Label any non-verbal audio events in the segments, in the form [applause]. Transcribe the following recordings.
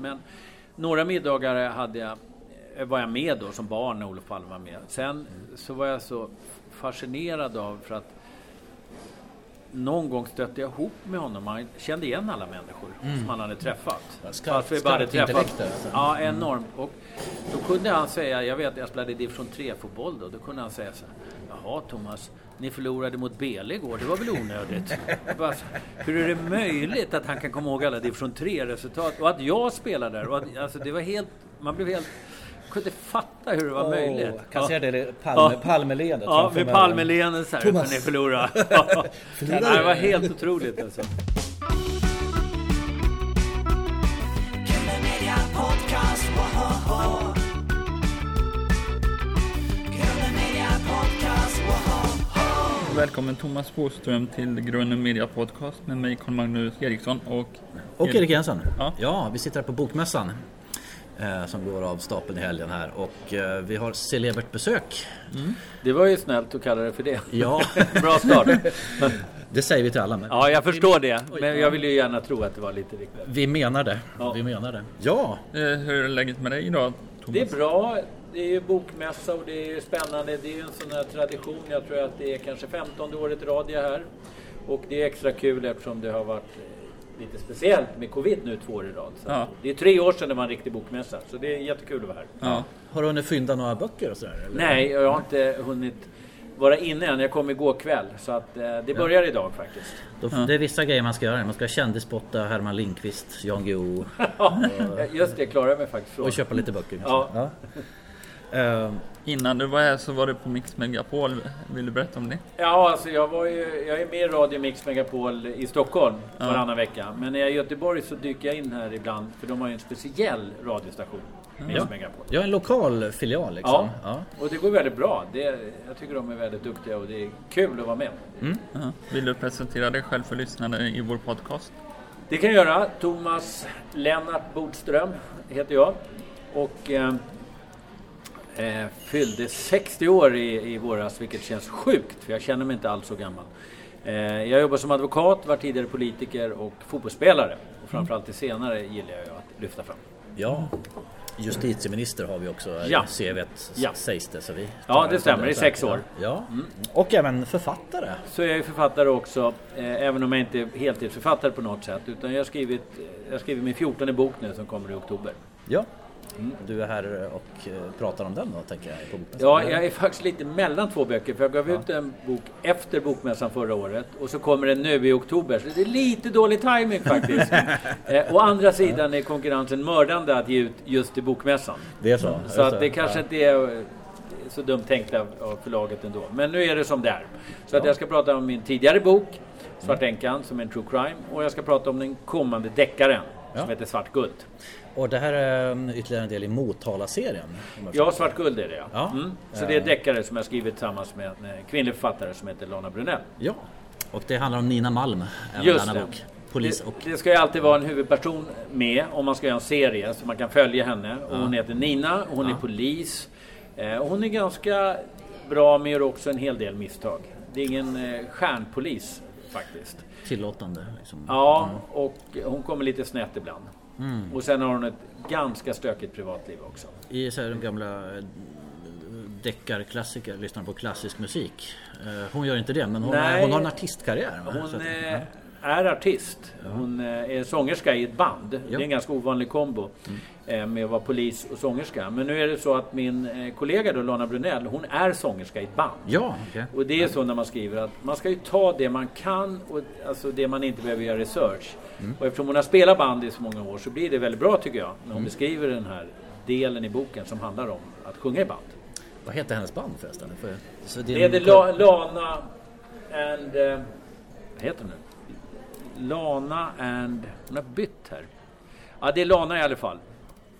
Men några middagar hade jag, eh, var jag med då som barn när Olof Palme var med. Sen så var jag så fascinerad av för att någon gång stötte jag ihop med honom. Man kände igen alla människor som han hade träffat. Skarpt- Fast vi bara hade skarpt träffat. intellekt där, alltså. Ja, enormt. Och då kunde han säga, jag vet jag spelade division 3-fotboll då, då kunde han säga så här. Jaha Thomas, ni förlorade mot Bele igår, det var väl onödigt? [laughs] Jag hur är det möjligt att han kan komma ihåg alla division 3-resultat? Och att jag spelade där, och att, alltså det var helt, man blev helt, kunde inte fatta hur det var möjligt. Kan Ja. det Palme, Ja. Palmeleendet Ja, med. Palmeleendet så här, Thomas. ni förlorade. [laughs] Ja. Förlorade. Det var helt otroligt alltså. Podcast, Välkommen Thomas Boström till Grunden Media Podcast med mig Carl-Magnus Eriksson och Och Erik Jensen. Ja. Ja. vi sitter här på Bokmässan. Eh, som går av stapeln i helgen här. Och eh, vi har celebert besök. Det var ju snällt att kalla det för det. Ja, [laughs] Bra start. [laughs] det säger vi till alla. Men Ja, jag förstår det. Men jag vill ju gärna tro att det var lite riktigt. Vi menar det. Ja. Vi menar det. Ja, eh, hur är läget med dig idag Thomas? Det är bra. Det är ju bokmässa och det är ju spännande. Det är ju en sån här tradition. Jag tror att det är kanske 15 året i rad jag är här. Och det är extra kul eftersom det har varit eh, lite speciellt med covid nu två år i rad. Ja. Det är tre år sedan det var en riktig bokmässa. Så det är jättekul att vara här. Ja. har du hunnit fynda några böcker och sådär? eller? Nej, jag har inte hunnit vara inne än. Jag kom igår kväll. Så att eh, det börjar idag faktiskt. Då, Det är vissa grejer man ska göra. Man ska kändisspotta Herman Lindqvist, Jan Guillou [laughs] Ja, just det klarar jag mig faktiskt från. och köpa lite böcker. Ja. Eh, Innan du var här så var du på Mix Megapol. Vill du berätta om det? Ja, alltså jag, var ju, jag är med i Radio Mix Megapol i Stockholm varannan vecka. Men när jag är i Göteborg så dyker jag in här ibland för de har ju en speciell radiostation. Mix Ja. Megapol. jag är en lokal filial liksom. Ja. Och det går väldigt bra. Det, jag tycker de är väldigt duktiga och det är kul att vara med. Ja. Vill du presentera dig själv för lyssnare i vår podcast? Det kan jag göra. Thomas Lennart Bodström heter jag. Och eh, eh, fyllde 60 år i, i våras, vilket känns sjukt för jag känner mig inte alls så gammal. Eh, jag jobbar som advokat, var tidigare politiker och fotbollsspelare. Och framförallt det senare gillar jag att lyfta fram. Ja. Justitieminister har vi också i Ja. CVt Ja. sägs det. Så vi Ja, det stämmer. I sex år. Ja. Och även författare. Så jag är författare också, eh, även om jag inte är heltidsförfattare på något sätt. Utan jag har skrivit, jag har skrivit min 14 bok nu som kommer i oktober. Ja. Du är här och eh, pratar om den då, tänker jag. På. Ja, jag är faktiskt lite mellan två böcker. För jag gav ut en bok efter Bokmässan förra året. Och så kommer den nu i oktober. Så det är lite dålig timing faktiskt. [laughs] eh, å andra sidan är konkurrensen mördande att ge ut just i Bokmässan. Det är så? Så Just att det kanske inte är eh, så dumt tänkt av, förlaget ändå. Men nu är det som det är. Så att jag ska prata om min tidigare bok, Svart änkan, som är en true crime. Och jag ska prata om den kommande deckaren, Ja. som heter Svart guld. Och det här är mm, ytterligare en del i Motala-serien. Ja. Svart guld är det ja. Ja. Mm. Så det är deckare som jag skrivit tillsammans med en eh, kvinnlig författare som heter Lana Brunell. Ja. Och det handlar om Nina Malm. Just denna det. bok. Polis och... Det, det ska ju alltid vara en huvudperson med om man ska göra en serie så man kan följa henne. Och hon heter Nina, och hon är polis. Eh, och hon är ganska bra men gör också en hel del misstag. Det är ingen eh, stjärnpolis faktiskt. Tillåtande. Liksom. Ja, och hon kommer lite snett ibland. Mm. Och sen har hon ett ganska stökigt privatliv också. I så här, de gamla eh, deckarklassiker, lyssnar på klassisk musik. Eh, Hon gör inte det, men hon, Nej. hon har en artistkarriär. va? Hon eh, är artist. Hon eh, är sångerska i ett band. Det är en ganska ovanlig kombo eh, med att vara polis och sångerska. Men nu är det så att min eh, kollega då, Lana Brunell, hon är sångerska i ett band. Ja, okej. Och det är så när man skriver att man ska ju ta det man kan och alltså det man inte behöver göra research. Och eftersom hon har spelat band i så många år så blir det väldigt bra tycker jag. När hon beskriver den här delen i boken som handlar om att sjunga i band. Vad heter hennes band förresten? För, så Det är La, Lana and... Eh, vad heter hon nu? Lana and... Hon har bytt här. Ja, det är Lana i alla fall.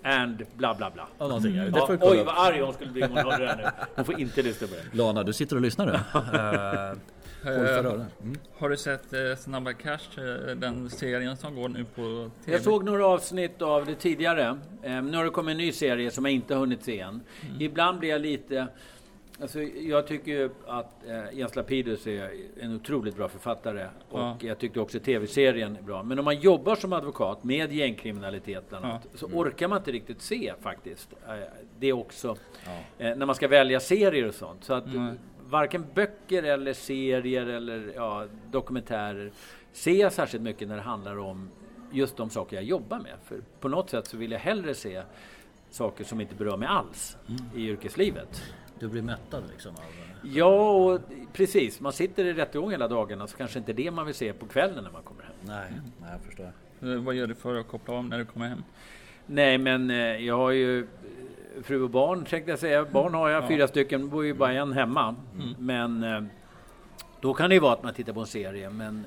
And bla bla bla. Ja, någonting. ja. Oj, vad arg hon skulle bli om hon hörde det här nu. [laughs] Hon får inte lyssna på det. Lana, du sitter och lyssnar nu. [laughs] Eh, öronen. Mm. Har du sett eh, Snabba Cash, eh, den serien som går nu på TV? Jag såg några avsnitt av det tidigare. Eh, nu har det kommit en ny serie som jag inte har hunnit se än. Mm. Ibland blir jag lite... Alltså, jag tycker ju att eh, Jens Lapidus är en otroligt bra författare. Och Ja. jag tyckte också tv-serien är bra. Men om man jobbar som advokat med gängkriminalitet bland Ja. annat, så orkar man inte riktigt se faktiskt eh, det också. Eh, när man ska välja serier och sånt. Så att Nej. varken böcker eller serier eller ja, dokumentärer ser jag särskilt mycket när det handlar om just de saker jag jobbar med. För på något sätt så vill jag hellre se saker som inte berör mig alls i yrkeslivet. Du blir mättad liksom av... Ja, och precis. Man sitter i rättegång hela dagarna så kanske inte det man vill se på kvällen när man kommer hem. Nej, nej jag förstår. Eh, Vad gör du för att koppla av när du kommer hem? Nej, men eh, jag har ju eh, fru och barn tänkte jag säga. Barn har jag, Ja. fyra stycken. bor ju bara en hemma. Men eh, då kan det ju vara att man tittar på en serie. Men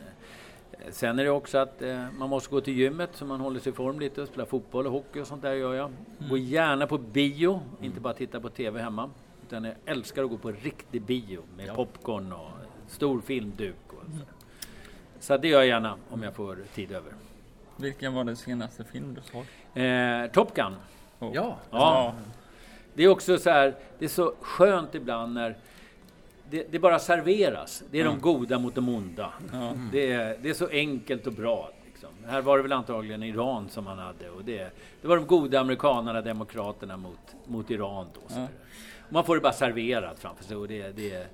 eh, sen är det också att eh, man måste gå till gymmet så man håller sig i form lite och spela fotboll och hockey och sånt där gör jag. Går gärna på bio, inte bara titta på TV hemma. Utan jag älskar att gå på riktig bio med Ja. popcorn och stor filmduk. Och så. så det gör jag gärna om jag får tid över. Vilken var den senaste film du såg? Eh, Top Gun. Oh. Ja, Ja. Det är också så här, det är så skönt ibland när det, det bara serveras. Det är de goda mot de onda. Ja. Det, är, det är så enkelt och bra. Liksom. Här var det väl antagligen Iran som man hade. Och det, det var de goda amerikanerna, demokraterna mot, mot Iran då. Så Ja. Man får det bara serverat framför sig. Och det, det,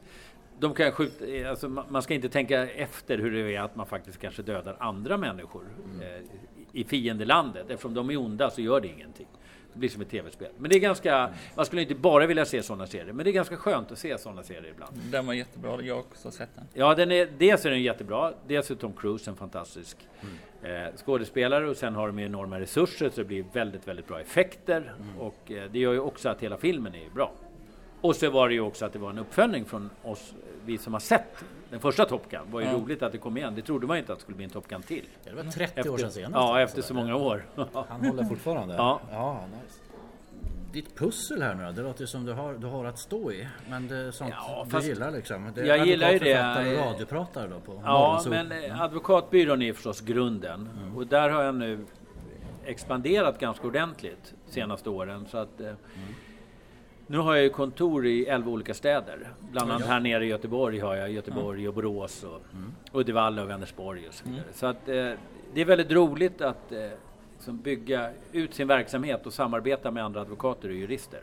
de kan skjuta, alltså man ska inte tänka efter hur det är att man faktiskt kanske dödar andra människor eh, i fiendelandet. Eftersom de är onda så gör det ingenting. Det blir som ett tv-spel. Men det är ganska, man skulle inte bara vilja se sådana serier, men det är ganska skönt att se sådana serier ibland. Den var jättebra, jag har också sett den. Ja, den är, dels är den jättebra, dels är Tom Cruise en fantastisk eh, skådespelare och sen har de enorma resurser så det blir väldigt, väldigt bra effekter och eh, det gör ju också att hela filmen är bra. Och så var det ju också att det var en uppföljning från oss, vi som har sett den första Top Gun. Det var ju Ja. roligt att det kom igen. Det trodde man inte att det skulle bli en Top Gun till. det var 30 år sedan Efter, senast. ja, efter så många år. [laughs] Han håller fortfarande? Ja. ja nice. Ditt pussel här nu? Det låter som du har, du har att stå i. Men det är sånt Ja, du gillar liksom? Det är jag gillar ju det. och radiopratare då på Ja, men eh, advokatbyrån är förstås grunden. Och där har jag nu expanderat ganska ordentligt senaste åren. Så att, eh, Nu har jag ju kontor i 11 olika städer. Bland annat här nere i Göteborg har jag Göteborg och Borås och Uddevalla och Vänersborg och så vidare. Så att eh, det är väldigt roligt att eh, liksom bygga ut sin verksamhet och samarbeta med andra advokater och jurister.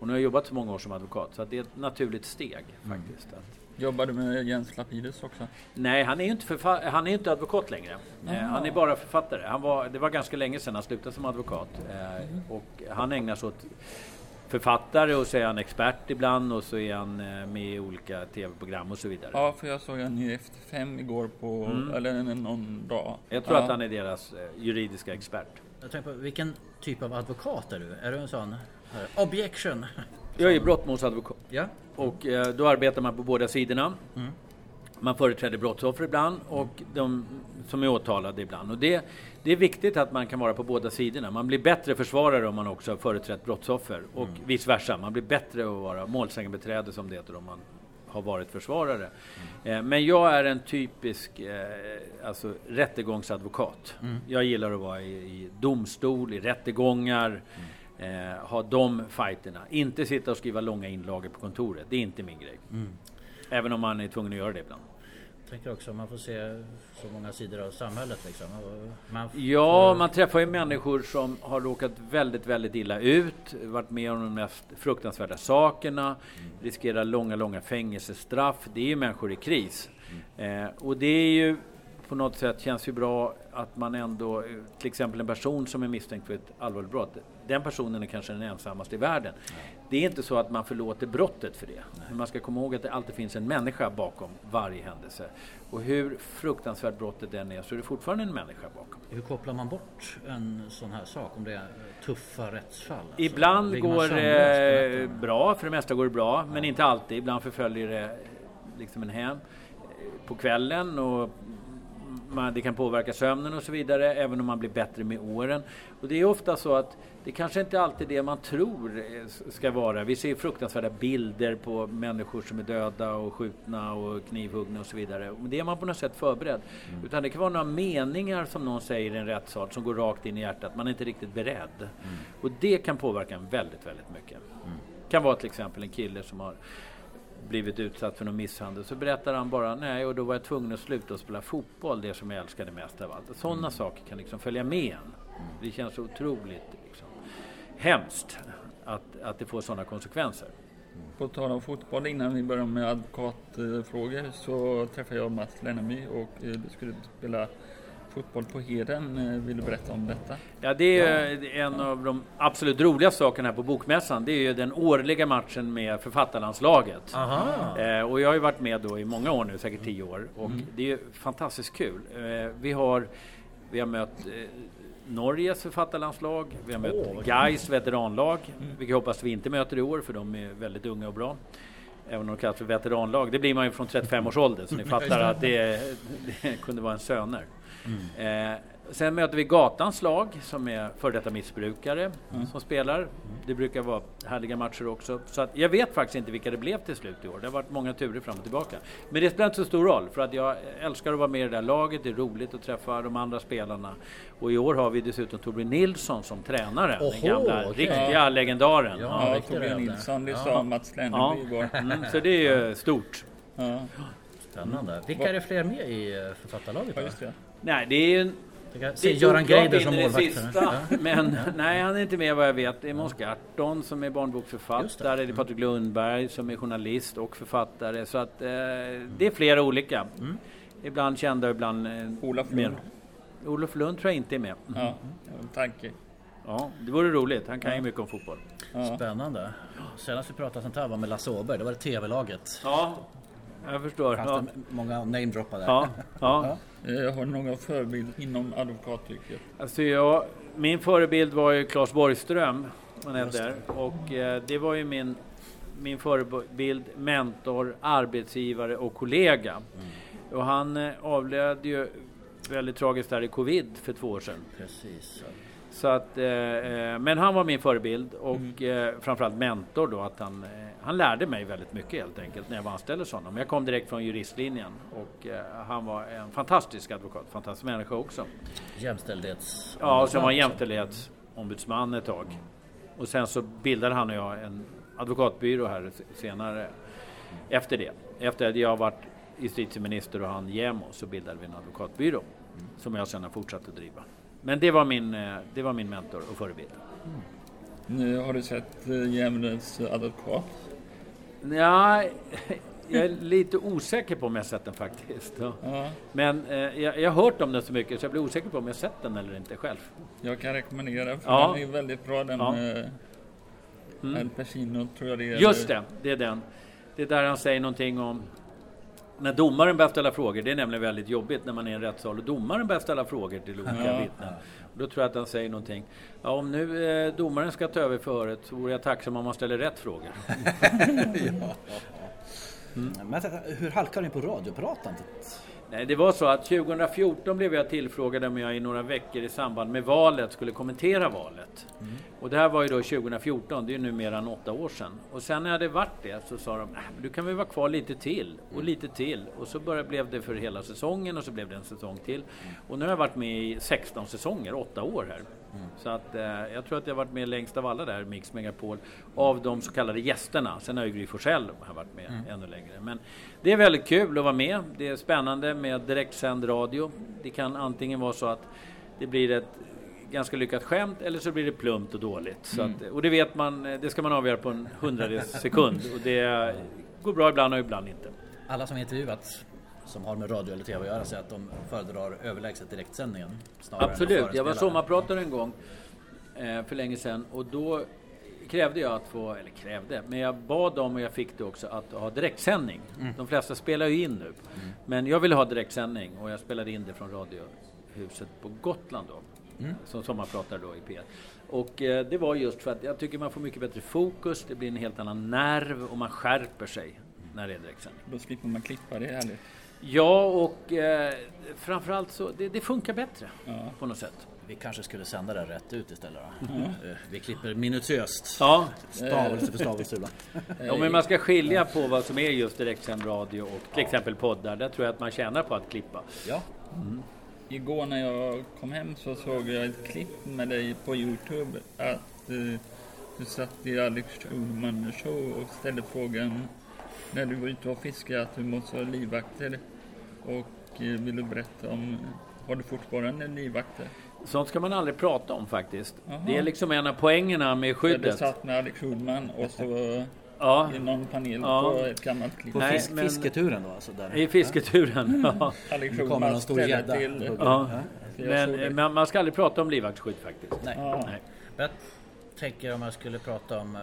Och nu har jag jobbat så många år som advokat så att det är ett naturligt steg faktiskt. Att, Jobbar du med Jens Lapidus också? Nej, han är ju inte, förfa- han är inte advokat längre. Eh, han är bara författare. Han var, det var ganska länge sedan han slutade som advokat. Eh, och han ägnar sig åt författare och så är han expert ibland och så är han eh, med i olika tv-program och så vidare. Ja, för jag såg en i Efter fem igår på, eller en- någon dag. Jag tror ja. att han är deras eh, juridiska expert. Jag tänker på, vilken typ av advokat är du? Är du en sån här, objection? Jag är brottmålsadvokat. Ja. Och eh, då arbetar man på båda sidorna. Man företräder brottsoffer ibland och de som är åtalade ibland. Och det, det är viktigt att man kan vara på båda sidorna. Man blir bättre försvarare om man också har företrätt brottsoffer och vice versa. Man blir bättre att vara målsägandebiträde som det heter om man har varit försvarare. Eh, Men jag är en typisk eh, alltså, rättegångsadvokat. Jag gillar att vara i, i domstol, i rättegångar, eh, ha de fighterna. Inte sitta och skriva långa inlagor på kontoret. Det är inte min grej. Även om man är tvungen att göra det ibland. Tänker också man får se så många sidor av samhället liksom. Man får, Ja, man träffar ju människor som har råkat väldigt, väldigt illa ut, varit med om de mest fruktansvärda sakerna, riskerar långa, långa fängelsestraff. Det är ju människor i kris. Eh, och det är ju på något sätt känns ju bra att man ändå, eh, till exempel en person som är misstänkt för ett allvarligt brott, den personen är kanske den ensammaste i världen. Det är inte så att man förlåter brottet för det. Men man ska komma ihåg att det alltid finns en människa bakom varje händelse. Och hur fruktansvärt brottet än är så är det fortfarande en människa bakom. Hur kopplar man bort en sån här sak om det är tuffa rättsfall? Alltså, Ibland går det nätterna? bra, för det mesta går det bra, men inte alltid. Ibland förföljer det liksom en hem eh, på kvällen och man, det kan påverka sömnen och så vidare, även om man blir bättre med åren. Och det är ofta så att det kanske inte alltid är det man tror eh, ska vara. Vi ser fruktansvärda bilder på människor som är döda och skjutna och knivhuggna och så vidare. Och det är man på något sätt förberedd. Utan det kan vara några meningar som någon säger i en rättssal som går rakt in i hjärtat. Man är inte riktigt beredd. Och det kan påverka en väldigt, väldigt mycket. kan vara till exempel en kille som har blivit utsatt för någon misshandel. Så berättar han bara, nej och då var jag tvungen att sluta att spela fotboll, det som jag älskade mest av allt. Sådana saker kan liksom följa med en. Det känns så otroligt liksom, hemskt att, att det får sådana konsekvenser. På tal om fotboll innan vi börjar med advokatfrågor så träffade jag Mats Lenneby och eh, skulle spela fotboll på Heden. Eh, Vill du berätta om detta? Ja, det är ju en av de absolut roligaste sakerna här på Bokmässan. Det är ju den årliga matchen med författarlandslaget. Aha. Eh, och jag har ju varit med då i många år nu, säkert tio år. Och det är ju fantastiskt kul. Eh, vi, har, vi har mött eh, Norges författarlandslag, vi har mött vad Gais veteranlag, vilket jag hoppas vi inte möter i år för de är väldigt unga och bra. Även om de kallas för veteranlag. Det blir man ju från 35 års ålder så ni [laughs] fattar att det, [laughs] det kunde vara en söner. Eh, sen möter vi Gatans lag som är före detta missbrukare som spelar. Det brukar vara härliga matcher också. Så att jag vet faktiskt inte vilka det blev till slut i år. Det har varit många turer fram och tillbaka. Men det spelar inte så stor roll för att jag älskar att vara med i det där laget. Det är roligt att träffa de andra spelarna. Och i år har vi dessutom Torbjörn Nilsson som tränare. Oho, den gamla okej. riktiga legendaren. Ja, Ja, Torbjörn. Nilsson, det Ja. sa Mats Ja. Lenneby igår. Mm, så det är ju stort. Ja, Spännande. Vilka är det fler med i eh, författarlaget? ja, då? just det. Nej, det är ju Det se är Göran Greider som målvakt. sista, Men nej, han är inte med vad jag vet. Det är Måns Garton som är barnboksförfattare. det. Det är Patrik Lundberg som är journalist och författare. Så att eh, det är flera olika. Ibland kända, ibland eh, Olof mer. Lund. Olof Lund tror jag inte är med. Ja, det var en tanke. Ja, det vore roligt. Han kan ju mycket om fotboll. Ja. Spännande. Senast vi pratade sånt här var med Lasse Åberg. Det var det TV-laget. Ja, jag förstår. Fanns Ja, det många namedroppar där. ja, ja. Eh, Har du någon förebild inom advokatyrket? Alltså jag, min förebild var ju Claes Borgström. Han Just heter. Och eh, det var ju min, min förebild, mentor, arbetsgivare och kollega. Och han eh, avled ju väldigt tragiskt där i covid för två år sedan. Precis. Så att, eh, men han var min förebild och eh, framförallt mentor då. Att han, han lärde mig väldigt mycket helt enkelt när jag var anställd hos honom. Jag kom direkt från juristlinjen och eh, han var en fantastisk advokat, fantastisk människa också. Jämställdhets... Ja, och sen var han jämställdhetsombudsman ett tag. Och sen så bildade han och jag en advokatbyrå här senare. Efter det. Efter att jag varit justitieminister och han JämO så bildade vi en advokatbyrå. Som jag sen har fortsatt att driva. Men det var min, eh, det var min mentor och förebild. Nu har du sett eh, Djävulens advokat? Ja, [laughs] jag är lite osäker på om jag sett den faktiskt. Ja. Ja, Men eh, jag, jag har hört om den så mycket så jag blir osäker på om jag sett den eller inte själv. jag kan rekommendera för Ja. den är väldigt bra den Ja. med Mm. Al Pacino tror jag det är. Just det, det är den. Det är där han säger någonting om när domaren börjar ställa frågor, det är nämligen väldigt jobbigt när man är i en rättssal och domaren börjar ställa frågor till olika Ja. vittnen. Och då tror jag att han säger någonting. Ja, om nu eh, domaren ska ta över förhöret så vore jag tacksam om man ställer rätt frågor. [laughs] Men jag tänkte, hur halkar ni på radiopratandet? Nej, det var så att 2014 blev jag tillfrågad om jag i några veckor i samband med valet skulle kommentera valet. Och det här var ju då 2014, det är ju nu mer än åtta år sedan. Och sen när jag hade varit det så sa de, "Äh, du kan väl vara kvar lite till och lite till. Och så började, blev det för hela säsongen och så blev det en säsong till. Och nu har jag varit med i 16 säsonger, åtta år här. Så att eh, jag tror att jag har varit med längst av alla där, Mix Megapol, av de så kallade gästerna. Sen har ju Gry Forssell har varit med ännu längre. Men det är väldigt kul att vara med. Det är spännande med direktsänd radio. Det kan antingen vara så att det blir ett ganska lyckat skämt eller så blir det plumpt och dåligt. Så att, och det vet man, det ska man avgöra på en hundradels sekund. Och det [laughs] går bra ibland och ibland inte. Alla som intervjuats som har med radio eller TV att göra säger att de föredrar överlägset direktsändningen. snarare än att Absolut, jag var sommarpratare en gång eh, för länge sedan och då krävde jag att få, eller krävde, men jag bad om och jag fick det också att ha direktsändning. De flesta spelar ju in nu. Men jag ville ha direktsändning och jag spelade in det från Radiohuset på Gotland då. Som sommarpratare då i P1. Och eh, det var just för att jag tycker man får mycket bättre fokus, det blir en helt annan nerv och man skärper sig när det är direktsändning. Då slipper man klippa, det är härligt. Ja, och eh, framförallt så, det, det funkar bättre Ja. på något sätt. Vi kanske skulle sända det rätt ut istället då. Eh, Vi klipper minutiöst. Ja, Stavelse för stavelse ibland. [laughs] Ja, men man ska skilja på vad som är just direktsänd radio och till exempel poddar. Där tror jag att man tjänar på att klippa. Ja. Igår när jag kom hem så såg jag ett klipp med dig på Youtube att eh, Du satt i Alex Schulman show och ställde frågan när du var ute och fiskade att du måste ha livvakter. Och eh, vill du berätta om, har du fortfarande livvakter? Sånt ska man aldrig prata om faktiskt. Jaha. Det är liksom en av poängerna med skyddet. satt med Alex Schulman och så Ja, i någon panel Ja. på ett gammalt klipp. På Nej, fisk, men- fisketuren då alltså? Där. i fisketuren. Ja. Alex Nu kommer Schulman ställde till... Ja. Jag Men, men man ska aldrig prata om livvaktsskydd faktiskt. Nej. Ja. Nej. Men Jag tänker om jag skulle prata om eh,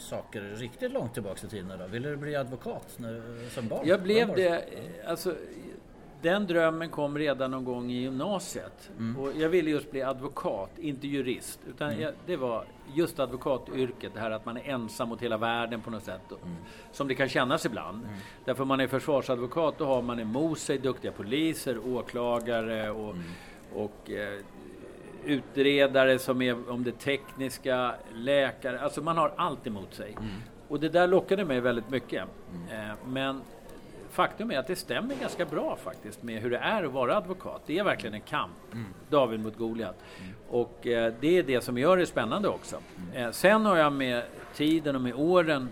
saker riktigt långt tillbaks i tiden då. Ville du bli advokat när, som barn? Jag blev Var det alltså, den drömmen kom redan någon gång i gymnasiet. Och jag ville just bli advokat, inte jurist. Utan jag, det var just advokatyrket, det här att man är ensam mot hela världen på något sätt. Och, Som det kan kännas ibland. Därför man är försvarsadvokat, då har man emot sig duktiga poliser, åklagare och, och eh, utredare som är om det tekniska, läkare. Alltså man har allt emot sig. Och det där lockade mig väldigt mycket. Eh, Men faktum är att det stämmer ganska bra faktiskt med hur det är att vara advokat. Det är verkligen en kamp. David mot Goliat. Och eh, det är det som gör det spännande också. Eh, Sen har jag med tiden och med åren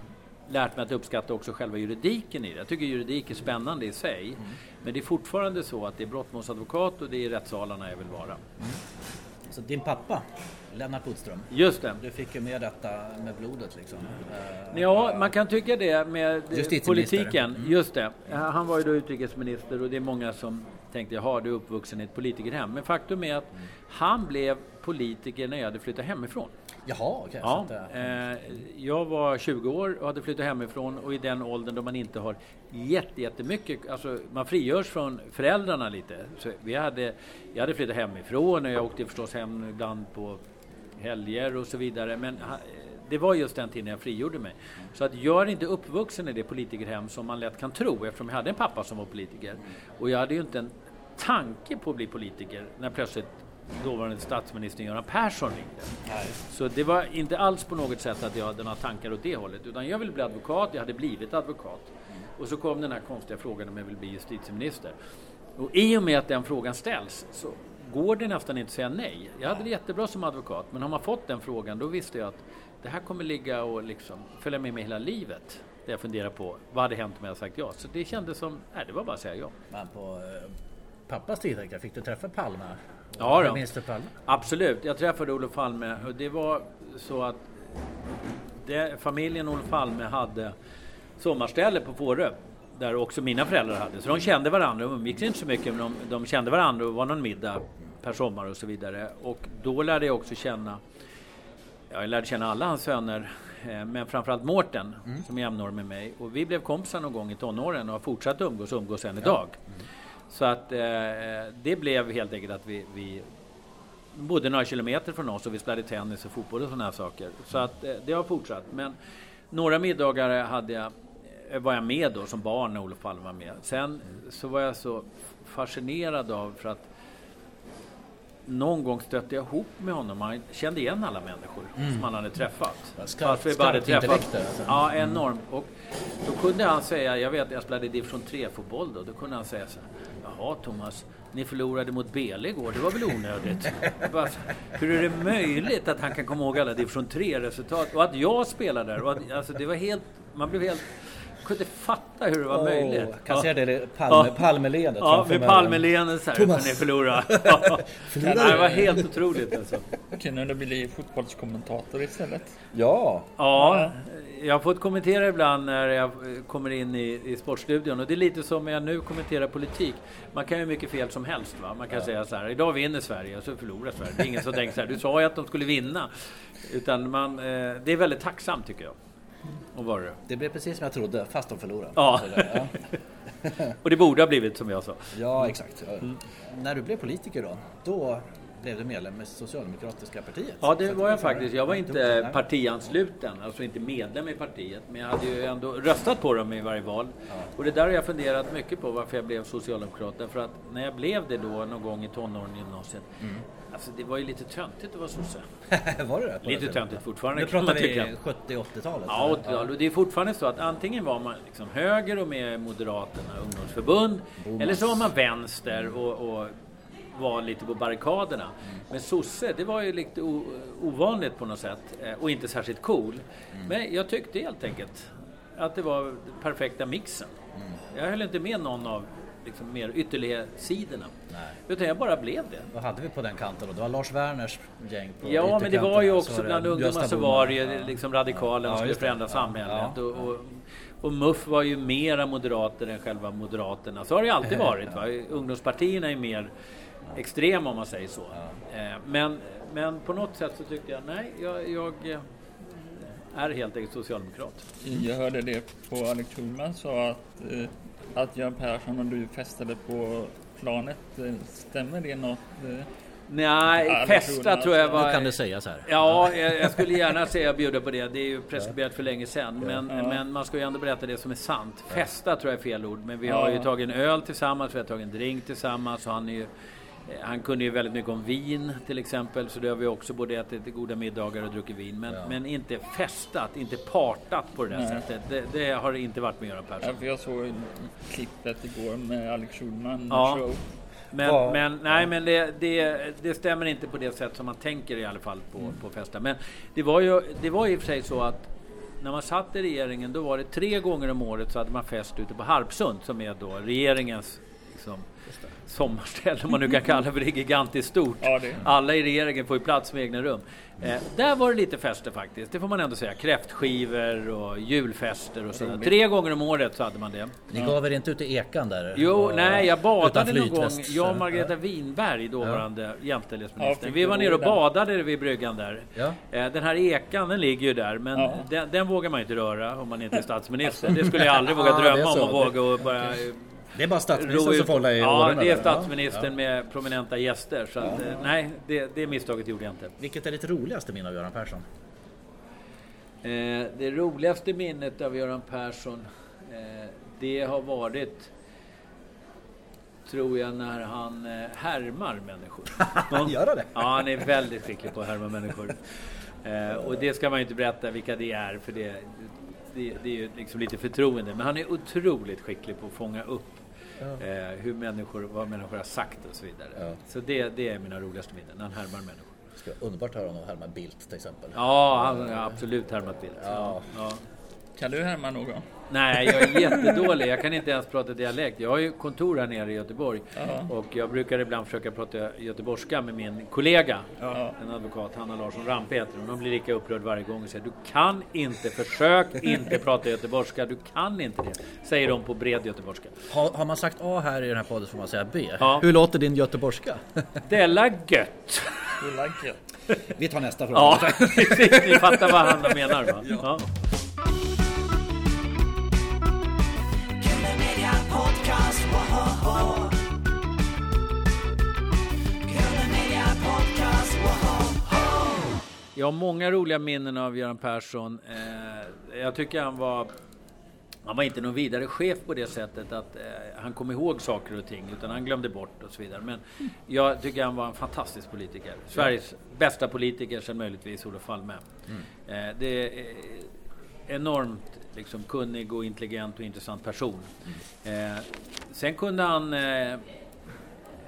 lärt mig att uppskatta också själva juridiken i det. Jag tycker juridik är spännande i sig. Men det är fortfarande så att det är brottmålsadvokat och det är rättssalarna jag vill vara. Så din pappa, Lennart Bodström. Just det. Du fick ju med detta med blodet liksom. Eh, Ja, man kan tycka det med eh, politiken. Just det. Han var ju då utrikesminister och det är många som tänkte, jaha, du är uppvuxen i ett politikerhem. Men faktum är att han blev politiker när jag hade flyttat hemifrån. Jaha, okej. Ja, så att, eh, eh, jag var 20 år och hade flyttat hemifrån och i den åldern då man inte har jätte, jättemycket, alltså man frigörs från föräldrarna lite. Så vi hade, jag hade flyttat hemifrån och jag åkte förstås hem ibland på helger och så vidare. Men ha- det var just den tiden jag frigjorde mig. Så att jag är inte uppvuxen i det politikerhem som man lätt kan tro eftersom jag hade en pappa som var politiker. Och jag hade ju inte en tanke på att bli politiker när plötsligt dåvarande statsministern Göran Persson ringde. Så det var inte alls på något sätt att jag hade några tankar åt det hållet. Utan jag ville bli advokat, jag hade blivit advokat. Och så kom den här konstiga frågan om jag vill bli justitieminister. Och i och med att den frågan ställs så går det nästan inte att säga nej. Jag hade det jättebra som advokat, men har man fått den frågan då visste jag att det här kommer ligga och liksom följa med mig hela livet. Det jag funderar på, vad hade hänt om jag hade sagt ja? Så det kändes som, nej det var bara att säga ja. Men på eh, pappas tid fick du träffa Palme? Ja då. Minns du Palme? Absolut, jag träffade Olof Palme och det var så att det, familjen Olof Palme hade sommarställe på Fårö. Där också mina föräldrar hade. Så de kände varandra, de umgicks inte så mycket men de, de kände varandra och var någon middag per sommar och så vidare. Och då lärde jag också känna, ja, jag lärde känna alla hans söner eh, men framförallt Mårten som är jämnårig med mig. Och vi blev kompisar någon gång i tonåren och har fortsatt umgås och umgås än idag. Så att eh, det blev helt enkelt att vi, vi bodde några kilometer från oss och vi spelade tennis och fotboll och sådana här saker. Så att eh, det har fortsatt. Men några middagar hade jag, eh, var jag med då som barn när Olof Palme var med. Sen så var jag så fascinerad av för att någon gång stötte jag ihop med honom. Han kände igen alla människor som han hade träffat. Skarp- Fast vi bara hade skarpt träffat. intellekt alltså. Ja, enormt. Och då kunde han säga, jag vet jag spelade division 3-fotboll då, då kunde han säga så här, Jaha Thomas, ni förlorade mot Bele igår, det var väl onödigt? Bara, Hur är det möjligt att han kan komma ihåg alla division 3-resultat? Och att jag spelade där, och att, alltså det var helt, man blev helt, kunde fatta hur det var möjligt. Kan Ja. det Palme, Ja. Palmeleendet Ja, med. Palmeleendet så här, ni förlora. [laughs] Ja. Det var helt otroligt alltså. Kunde du bli fotbollskommentator istället? Ja, Ja, jag har fått kommentera ibland när jag kommer in i, i Sportstudion och det är lite som när jag nu kommenterar politik. Man kan ju mycket fel som helst. Va? Man kan säga så här, idag vinner Sverige och så förlorar Sverige. Det är ingen som tänker så här, du sa ju att de skulle vinna. Utan man, eh, det är väldigt tacksamt tycker jag. Och vara det. det blev precis som jag trodde, fast de förlorade. Ja. ja. [laughs] Och det borde ha blivit som jag sa. Ja, exakt. Ja. När du blev politiker då, då blev du medlem i Socialdemokratiska partiet. Ja, det var jag faktiskt. Jag var inte partiansluten, alltså inte medlem i partiet. Men jag hade ju ändå röstat på dem i varje val. Och det där har jag funderat mycket på varför jag blev socialdemokrat. Därför att när jag blev det då någon gång i tonåren i gymnasiet. Mm. Alltså det var ju lite töntigt att vara sosse. [laughs] var det det? Lite tiden? töntigt fortfarande Nu pratar vi tycka. 70-80-talet. Ja, 80-tal. Och det är fortfarande så att antingen var man liksom höger och med Moderaterna ungdomsförbund. Eller så var man vänster och, och var lite på barrikaderna. Men sosse, det var ju lite ovanligt på något sätt eh, och inte särskilt cool. Men jag tyckte helt enkelt att det var den perfekta mixen. Jag höll inte med någon av liksom, mer ytterlighetssidorna. Nej. Utan jag bara blev det. Vad hade vi på den kanten då? Det var Lars Werners gäng på Ja, men det var ju ytterkanterna. också Så bland ungdomar så var det ju liksom radikalen Ja, skulle just det. förändra Ja, samhället. ja. Och, och, och MUF var ju mera moderater än själva Moderaterna. Så har det ju alltid [laughs] varit. Va? Ungdomspartierna är mer extrema om man säger så. Eh, Men, men på något sätt så tyckte jag, nej, jag, jag eh, är helt enkelt socialdemokrat. Jag hörde det på Alex Schulman sa att, eh, att Göran Persson och du festade på planet. Stämmer det något? Nej, Ja, festa tror jag. var... Nu kan det sägas här. Ja, jag, jag skulle gärna säga bjuda på det. Det är ju preskriberat för länge sedan. Men, Ja. men man ska ju ändå berätta det som är sant. Festa tror jag är fel ord. Men vi Ja. har ju tagit en öl tillsammans, vi har tagit en drink tillsammans. Och han, är ju, han kunde ju väldigt mycket om vin till exempel. Så det har vi också både ätit goda middagar och druckit vin. Men, Ja. men inte festat, inte partat på det där Nej. sättet. Det, det har inte varit med Göran Ja, Persson. för jag såg klippet igår med Alex Schulman Ja. show. Men, Vad- men, nej, men det, det, det stämmer inte på det sätt som man tänker i alla fall på, på festa. Men det var ju det var ju i och för sig så att när man satt i regeringen då var det tre gånger om året så hade man fest ute på Harpsund som är då regeringens liksom, sommarställe om man nu kan kalla det för det gigantiskt stort. Ja, det. Alla i regeringen får ju plats med egna rum. Eh, där var det lite fester faktiskt, det får man ändå säga. Kräftskivor och julfester och sådär. Tre gånger om året så hade man det. Ni gav er inte ut i ekan där? Jo, Och- nej, jag badade någon gång. Jag och Margareta Ja. Winberg, dåvarande Ja, jämställdhetsminister. fick Vi var nere och badade vid bryggan där. Ja. Eh, Den här ekan, den ligger ju där, men Ja. den, den vågar man inte röra om man inte är [laughs] statsminister. Det skulle jag aldrig våga Ja, drömma om att våga och bara Det är bara statsministern som får hålla i Ja, åren det är statsministern med prominenta gäster. Så att, eh, nej, det, det misstaget gjorde jag inte. Vilket är ditt roligaste minne av Göran Persson? Eh, det roligaste minnet av Göran Persson, eh, det har varit tror jag när han eh, härmar människor. [laughs] Han gör det? Ja, han är väldigt skicklig på att härma människor. Eh, och det ska man ju inte berätta vilka det är för det, det, det är ju liksom lite förtroende. Men han är otroligt skicklig på att fånga upp eh, hur människor, vad människor har sagt och så vidare. Ja. Så det, det är mina roligaste minnen, när han härmar människor. Det ska vara underbart att höra honom härma Bildt till exempel. Ja, han har absolut härmat Bildt. Ja. Ja. Kan du härma någon? Nej, jag är jättedålig. Jag kan inte ens prata dialekt. Jag har ju kontor här nere i Göteborg. Ja. Och jag brukar ibland försöka prata göteborgska med min kollega. Ja. En advokat, Hanna Larsson Rampe heter hon. Hon blir lika upprörd varje gång och säger Du kan inte, försök inte prata göteborgska. Du kan inte det. Säger de på bred göteborgska. Har, har man sagt A här i den här podden får man säga B. Ja. Hur låter din göteborgska? Della gött! Like it. Vi tar nästa fråga. Ja, [laughs] precis. Ni fattar vad Hanna menar va? Ja. Podcast, woho! Media Podcast, woho! Jag har många roliga minnen av Göran Persson. Eh, jag tycker han var... Han var inte någon vidare chef på det sättet att eh, han kom ihåg saker och ting utan han glömde bort och så vidare. Men jag tycker han var en fantastisk politiker. Sveriges bästa politiker sen möjligtvis Olof Palme. Eh, det är enormt liksom, kunnig och intelligent och intressant person. Eh, sen kunde han... Eh,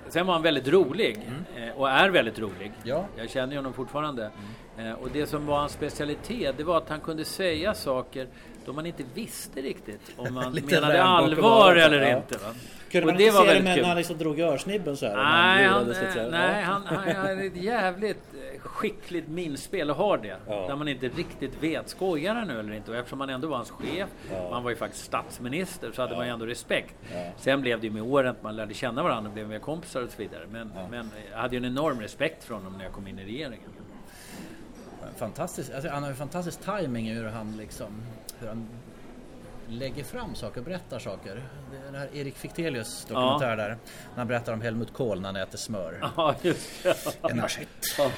Sen var han väldigt rolig eh, och är väldigt rolig. Ja. Jag känner honom fortfarande. Eh, Och det som var hans specialitet, det var att han kunde säga saker då man inte visste riktigt om [laughs] man menade allvar eller ja. inte. Va? Kunde Och man det inte var se det väldigt med kul. när han liksom drog örsnibben så här? Nej, han, så här? eh, nej han, han, han ett jävligt skickligt minspel och har det. Ja. Där man inte riktigt vet, skojar han nu eller inte? Och eftersom han ändå var hans chef, Ja. man var ju faktiskt statsminister, så hade man ju ändå respekt. Ja. Sen blev det ju med åren att man lärde känna varandra och blev mer kompisar och så vidare. Men, men jag hade ju en enorm respekt för honom när jag kom in i regeringen. Fantastisk, alltså han har ju fantastisk timing hur han liksom hur han lägger fram saker, berättar saker. Det är Den här Erik Fichtelius dokumentär där. När han berättar om Helmut Kohl när han äter smör. [laughs] Ja, just det. En. Ja.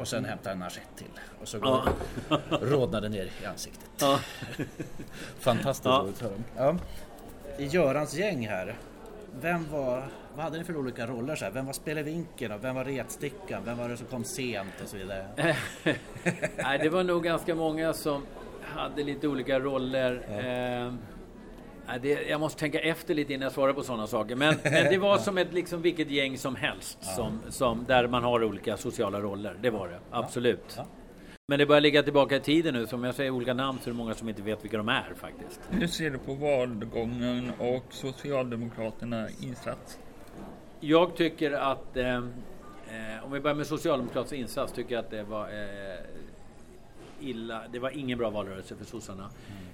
Och sen hämtar en assiett till. Och så Ja. går rodnader ner i ansiktet. Ja. Fantastiskt Ja. roligt. Ja. I Görans gäng här. Vem var, vad hade ni för olika roller? Så här? Vem var spelevinken? och Vem var retstickan? Vem var det som kom sent och så vidare? [laughs] Nej, det var nog ganska många som hade lite olika roller. Eh, Nej, det, jag måste tänka efter lite innan jag svarar på sådana saker. Men, [laughs] men det var som ett, liksom, vilket gäng som helst. Som, som, där man har olika sociala roller. Det var det. Absolut. Men det börjar ligga tillbaka i tiden nu. Som jag säger olika namn så är det många som inte vet vilka de är faktiskt. Hur ser du på valgången och Socialdemokraterna insats? Jag tycker att, eh, eh, om vi börjar med Socialdemokraternas insats, tycker jag att det var eh, illa. Det var ingen bra valrörelse för sossarna.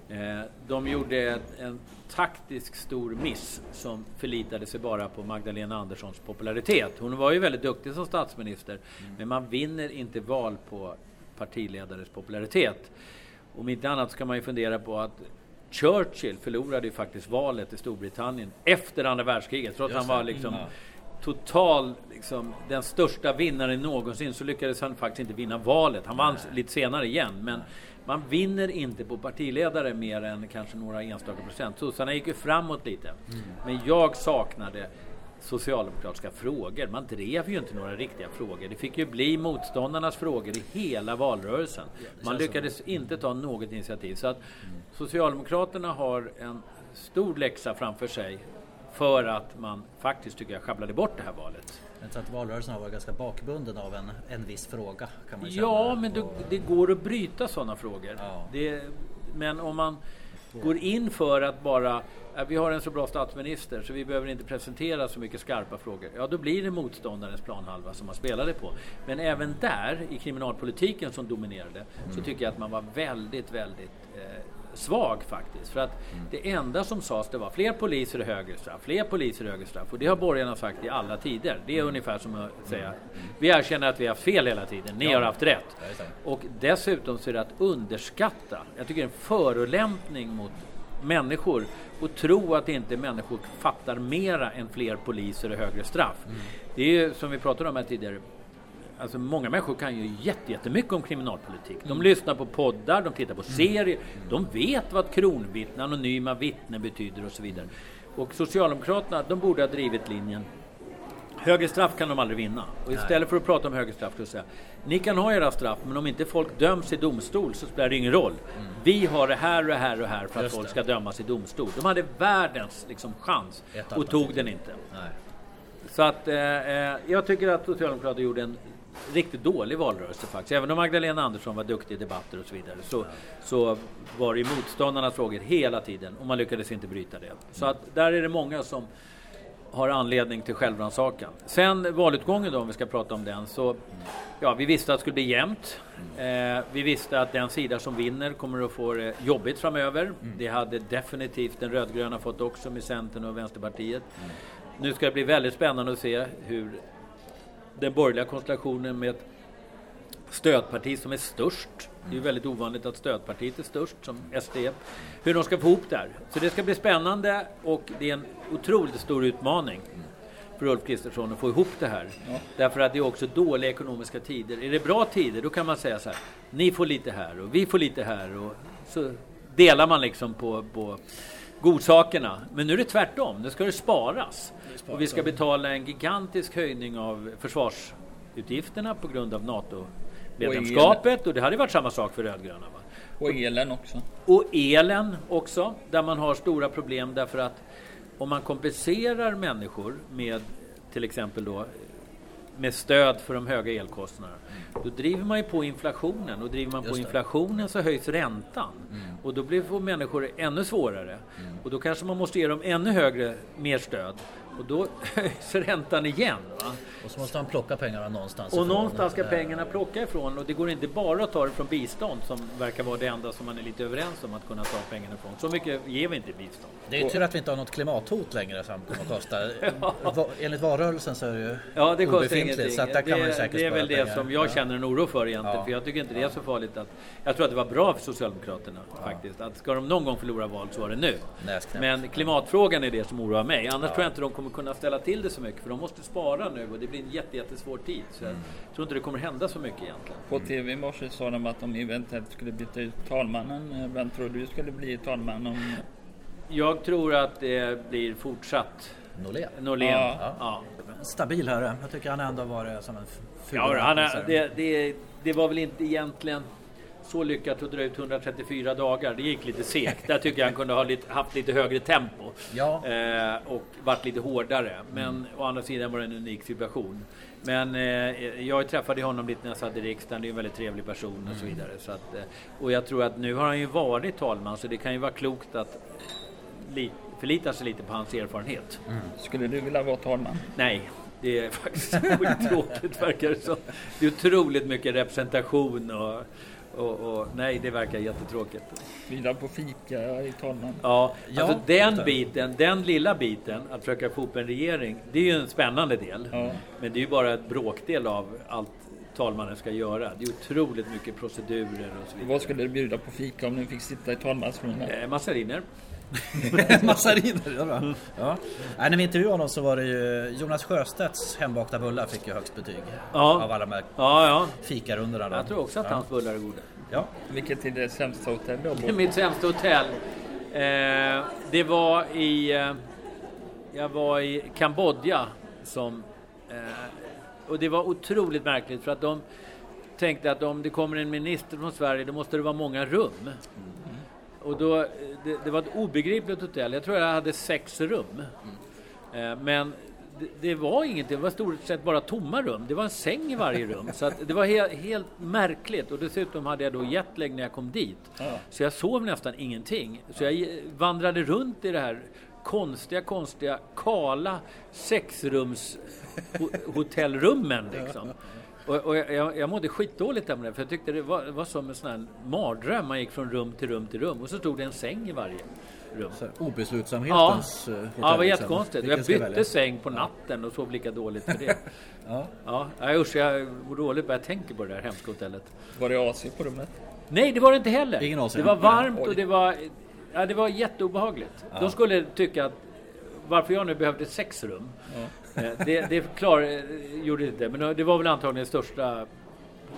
Eh, de gjorde en taktisk stor miss som förlitade sig bara på Magdalena Anderssons popularitet. Hon var ju väldigt duktig som statsminister, men man vinner inte val på partiledares popularitet. Om inte annat ska man ju fundera på att Churchill förlorade ju faktiskt valet i Storbritannien efter andra världskriget, trots att han var liksom total, liksom, den största vinnaren någonsin, så lyckades han faktiskt inte vinna valet. Han vann lite senare igen, men man vinner inte på partiledare mer än kanske några enstaka procent. Sossarna gick ju framåt lite. Men jag saknade socialdemokratiska frågor. Man drev ju inte några riktiga frågor. Det fick ju bli motståndarnas frågor i hela valrörelsen. Man lyckades inte ta något initiativ. Så att Socialdemokraterna har en stor läxa framför sig för att man faktiskt tycker jag sjabblade bort det här valet. Jag tror att valrörelsen har varit ganska bakbunden av en, en viss fråga. Kan man känna. Ja, men det, det går att bryta sådana frågor. Ja. Det, men om man går in för att bara "Ja, vi har en så bra statsminister så vi behöver inte presentera så mycket skarpa frågor. Ja, då blir det motståndarens planhalva som man spelade på. Men även där, i kriminalpolitiken som dominerade, så tycker jag att man var väldigt, väldigt eh, svag faktiskt. För att det enda som sades det var fler poliser och högre straff, fler poliser och högre straff. Och det har borgarna sagt i alla tider. Det är ungefär som att säga, vi erkänner att vi har fel hela tiden, ni har haft rätt. Ja. Och dessutom så är det att underskatta. Jag tycker det är en förolämpning mot människor och tro att inte människor fattar mera än fler poliser och högre straff. Det är ju som vi pratade om här tidigare. Alltså många människor kan ju jätte- jättemycket om kriminalpolitik. De lyssnar på poddar, de tittar på serier, de vet vad kronvittnen, anonyma vittnen betyder och så vidare. Och Socialdemokraterna, de borde ha drivit linjen Högre straff kan de aldrig vinna. Och istället för att prata om högre straff skulle jag säga Ni kan ha era straff men om inte folk döms i domstol så spelar det ingen roll. Vi har det här och det här och här för att Just folk det. ska dömas i domstol. De hade världens liksom, chans och tog den inte. Nej. Så att eh, eh, jag tycker att Socialdemokraterna gjorde en riktigt dålig valrörelse faktiskt. Även om Magdalena Andersson var duktig i debatter och så vidare så, så var det ju motståndarnas frågor hela tiden och man lyckades inte bryta det. Så att där är det många som har anledning till självrannsakan. Sen valutgången då, om vi ska prata om den, så ja, vi visste att det skulle bli jämnt. Eh, vi visste att den sida som vinner kommer att få det jobbigt framöver. Det hade definitivt den rödgröna fått också med Centern och Vänsterpartiet. Nu ska det bli väldigt spännande att se hur den borgerliga konstellationen med ett stödparti som är störst. Det är ju väldigt ovanligt att stödpartiet är störst som SD. Hur de ska få ihop det här. Så det ska bli spännande och det är en otroligt stor utmaning för Ulf Kristersson att få ihop det här. Därför att det är också dåliga ekonomiska tider. Är det bra tider då kan man säga så här. Ni får lite här och vi får lite här. Och så delar man liksom på, på godsakerna. Men nu är det tvärtom. Nu ska det sparas. Och vi ska betala en gigantisk höjning av försvarsutgifterna på grund av NATO-medlemskapet. Och det hade varit samma sak för rödgröna. Va? Och elen också. Och elen också, där man har stora problem därför att om man kompenserar människor med till exempel då med stöd för de höga elkostnaderna. Då driver man ju på inflationen och driver man på Just det. inflationen så höjs räntan. Och då blir får människor ännu svårare. Och då kanske man måste ge dem ännu högre, mer stöd. Och då [laughs] höjs räntan igen. Va? Och så måste man plocka pengarna någonstans Och någonstans ska Eh, pengarna plocka ifrån och det går inte bara att ta det från bistånd som verkar vara det enda som man är lite överens om att kunna ta pengarna ifrån. Så mycket ger vi inte i bistånd. Det är ju tur att vi inte har något klimathot längre som kommer att kosta. [laughs] Va- Enligt valrörelsen så är det ju Ja, det obefintligt. Så där kan man det, säkert det är väl det pengar. som jag Ja. känner en oro för egentligen. Ja. För jag tycker inte det är så farligt att... Jag tror att det var bra för Socialdemokraterna faktiskt. Att ska de någon gång förlora val så var det nu. Näsknäpp. Men klimatfrågan är det som oroar mig. Annars tror jag inte de kommer kunna ställa till det så mycket. För de måste spara nu och det blir en jätte, jättesvår tid. Så Mm. jag tror inte det kommer hända så mycket egentligen. På TV i morse sa de att de eventuellt skulle byta ut talmannen. Eh, Vem tror du skulle bli talman om... Jag tror att det blir fortsatt Norlén. Norlén. Ja. Ja. Stabil herre. Jag tycker han ändå varit som en f- Ja, han är, det, det, det var väl inte egentligen så lyckat att dra ut 134 dagar. Det gick lite segt. Där tycker jag han kunde ha lite, haft lite högre tempo. Ja. Eh, och varit lite hårdare. Men å andra sidan var det en unik situation. Men eh, jag träffade honom lite när jag satt i riksdagen. Det är en väldigt trevlig person och så vidare. Så att, eh, och jag tror att nu har han ju varit talman så det kan ju vara klokt att li, förlita sig lite på hans erfarenhet. Skulle du vilja vara talman? Nej, det är [laughs] faktiskt skittråkigt verkar det som. Det är otroligt mycket representation och, och, och nej, det verkar jättetråkigt. Bjuda på fika i talman? Ja, Ja, alltså den vänta. biten, den lilla biten, att försöka få ihop en regering, det är ju en spännande del. Ja. Men det är ju bara ett bråkdel av allt talmannen ska göra. Det är otroligt mycket procedurer och så vidare. Vad skulle du bjuda på fika om du fick sitta i talmansrummet? Eh, Massariner. [laughs] Massariner, bra. Ja. Nej, när vi intervjuade honom så var det ju Jonas Sjöstedts hembakta bullar fick ju högst betyg. Ja. Av alla de här Ja, ja. fikarundorna. då. Jag tror också att ja. hans bullar är goda. Ja. Vilket är det sämsta hotell du har bott Mitt sämsta hotell. Eh, det var i... Eh, jag var i Kambodja som... Eh, och det var otroligt märkligt för att de tänkte att om det kommer en minister från Sverige då måste det vara många rum. Och då, eh, det, det var ett obegripligt hotell. Jag tror jag hade sex rum. Eh, men det, det var ingenting. Det var stort sett bara tomma rum. Det var en säng i varje rum. Så det var he, helt märkligt. Och dessutom hade jag då jetlag när jag kom dit. Så jag sov nästan ingenting. Så jag vandrade runt i det här konstiga, konstiga, kala sexrums ho- hotellrummen liksom. Och, och jag, jag, mådde skitdåligt där med det, för jag tyckte det var, var som en sån här mardröm. Man gick från rum till rum till rum och så stod det en säng i varje rum. Så, Ja, obeslutsamhetens eh, hotell. ja det var liksom. jättekonstigt. Jag bytte välja? säng på natten och sov lika dåligt för det. [laughs] Ja. Ja, usch, jag mår dåligt bara jag tänker på det där hemska hotellet. Var det AC på rummet? Nej, det var det inte heller. Ingen AC? Det var varmt och det var, ja, det var jätteobehagligt. De skulle tycka att varför jag nu behövde sex rum. Eh, Det, det klar, eh, gjorde det inte, men det var väl antagligen det största